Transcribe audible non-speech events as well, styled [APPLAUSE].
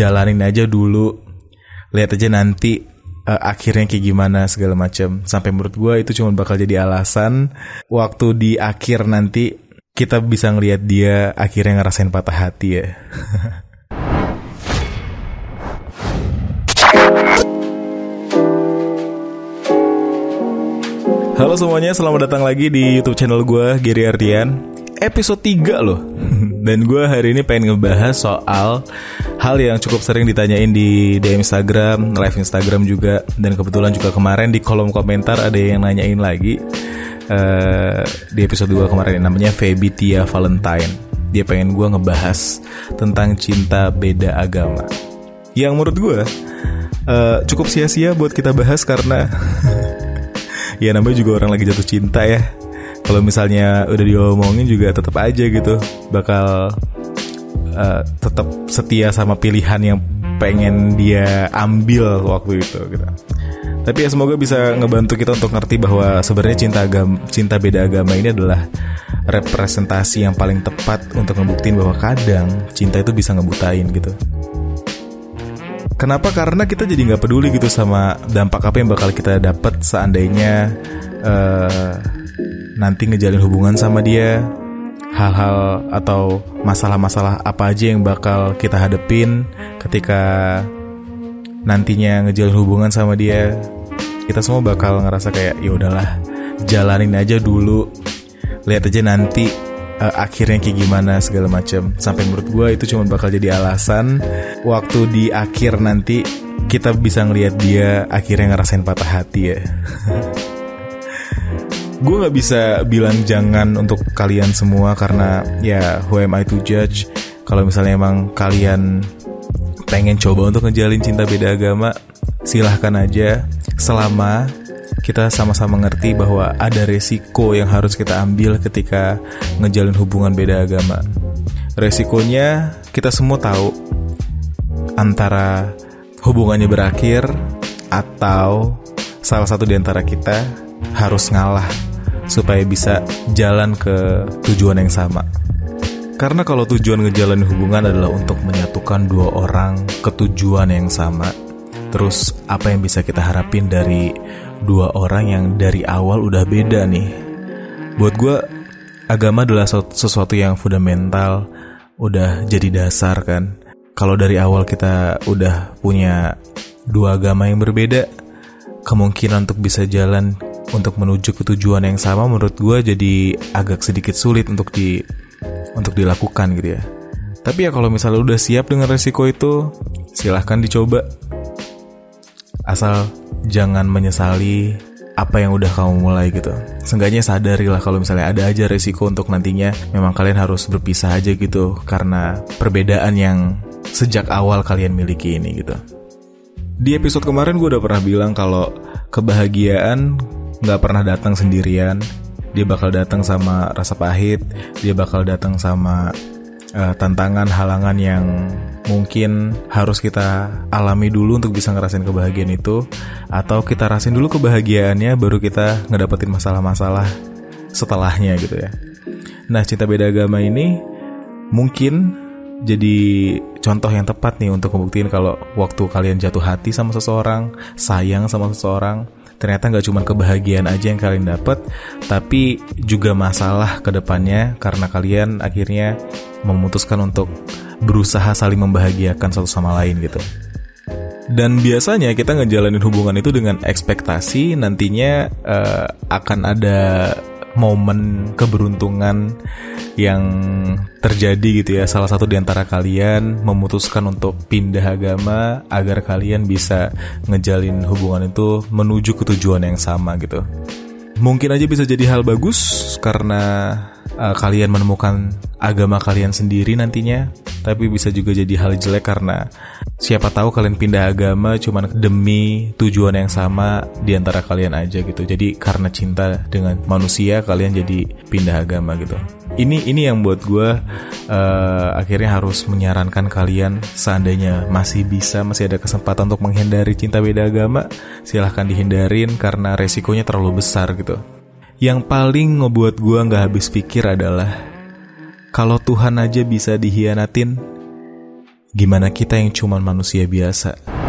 jalanin aja dulu lihat aja nanti uh, akhirnya kayak gimana segala macam sampai menurut gue itu cuma bakal jadi alasan waktu di akhir nanti kita bisa ngelihat dia akhirnya ngerasain patah hati ya [LAUGHS] Halo semuanya, selamat datang lagi di YouTube channel gue, Gary Ardian. Episode 3 loh. [LAUGHS] Dan gue hari ini pengen ngebahas soal hal yang cukup sering ditanyain di DM Instagram, live Instagram juga. Dan kebetulan juga kemarin di kolom komentar ada yang nanyain lagi. Uh, di episode 2 kemarin namanya Feby Tia Valentine. Dia pengen gue ngebahas tentang cinta beda agama. Yang menurut gue uh, cukup sia-sia buat kita bahas karena [LAUGHS] ya namanya juga orang lagi jatuh cinta ya kalau misalnya udah diomongin juga tetap aja gitu bakal uh, tetap setia sama pilihan yang pengen dia ambil waktu itu gitu tapi ya semoga bisa ngebantu kita untuk ngerti bahwa sebenarnya cinta agama, cinta beda agama ini adalah representasi yang paling tepat untuk ngebuktiin bahwa kadang cinta itu bisa ngebutain gitu. Kenapa? Karena kita jadi nggak peduli gitu sama dampak apa yang bakal kita dapat seandainya uh, nanti ngejalin hubungan sama dia, hal-hal atau masalah-masalah apa aja yang bakal kita hadepin ketika nantinya ngejalin hubungan sama dia. Kita semua bakal ngerasa kayak ya udahlah, jalanin aja dulu, lihat aja nanti uh, akhirnya kayak gimana segala macam sampai menurut gue itu cuma bakal jadi alasan waktu di akhir nanti kita bisa ngelihat dia akhirnya ngerasain patah hati ya [LAUGHS] gue nggak bisa bilang jangan untuk kalian semua karena ya who am I to judge? Kalau misalnya emang kalian pengen coba untuk ngejalin cinta beda agama silahkan aja. Selama kita sama-sama ngerti bahwa ada resiko yang harus kita ambil ketika ngejalin hubungan beda agama. Resikonya kita semua tahu antara hubungannya berakhir atau salah satu di antara kita harus ngalah supaya bisa jalan ke tujuan yang sama. Karena kalau tujuan ngejalanin hubungan adalah untuk menyatukan dua orang ke tujuan yang sama, terus apa yang bisa kita harapin dari dua orang yang dari awal udah beda nih. Buat gue, agama adalah sesuatu yang fundamental, udah jadi dasar kan. Kalau dari awal kita udah punya dua agama yang berbeda, kemungkinan untuk bisa jalan untuk menuju ke tujuan yang sama menurut gue jadi agak sedikit sulit untuk di untuk dilakukan gitu ya. Tapi ya kalau misalnya udah siap dengan resiko itu, silahkan dicoba. Asal jangan menyesali apa yang udah kamu mulai gitu. Seenggaknya sadarilah kalau misalnya ada aja resiko untuk nantinya memang kalian harus berpisah aja gitu karena perbedaan yang sejak awal kalian miliki ini gitu. Di episode kemarin gue udah pernah bilang kalau kebahagiaan nggak pernah datang sendirian. Dia bakal datang sama rasa pahit, dia bakal datang sama uh, tantangan, halangan yang mungkin harus kita alami dulu untuk bisa ngerasain kebahagiaan itu atau kita rasain dulu kebahagiaannya baru kita ngedapetin masalah-masalah setelahnya gitu ya. Nah, cinta beda agama ini mungkin jadi contoh yang tepat nih untuk membuktiin kalau waktu kalian jatuh hati sama seseorang, sayang sama seseorang, ternyata nggak cuma kebahagiaan aja yang kalian dapat, tapi juga masalah ke depannya karena kalian akhirnya memutuskan untuk berusaha saling membahagiakan satu sama lain gitu. Dan biasanya kita ngejalanin hubungan itu dengan ekspektasi nantinya uh, akan ada momen keberuntungan yang terjadi gitu ya salah satu di antara kalian memutuskan untuk pindah agama agar kalian bisa ngejalin hubungan itu menuju ke tujuan yang sama gitu mungkin aja bisa jadi hal bagus karena uh, kalian menemukan agama kalian sendiri nantinya tapi bisa juga jadi hal jelek karena siapa tahu kalian pindah agama cuman demi tujuan yang sama di antara kalian aja gitu. Jadi karena cinta dengan manusia kalian jadi pindah agama gitu. Ini ini yang buat gue uh, akhirnya harus menyarankan kalian seandainya masih bisa masih ada kesempatan untuk menghindari cinta beda agama, silahkan dihindarin karena resikonya terlalu besar gitu. Yang paling ngebuat gue nggak habis pikir adalah kalau Tuhan aja bisa dihianatin, gimana kita yang cuman manusia biasa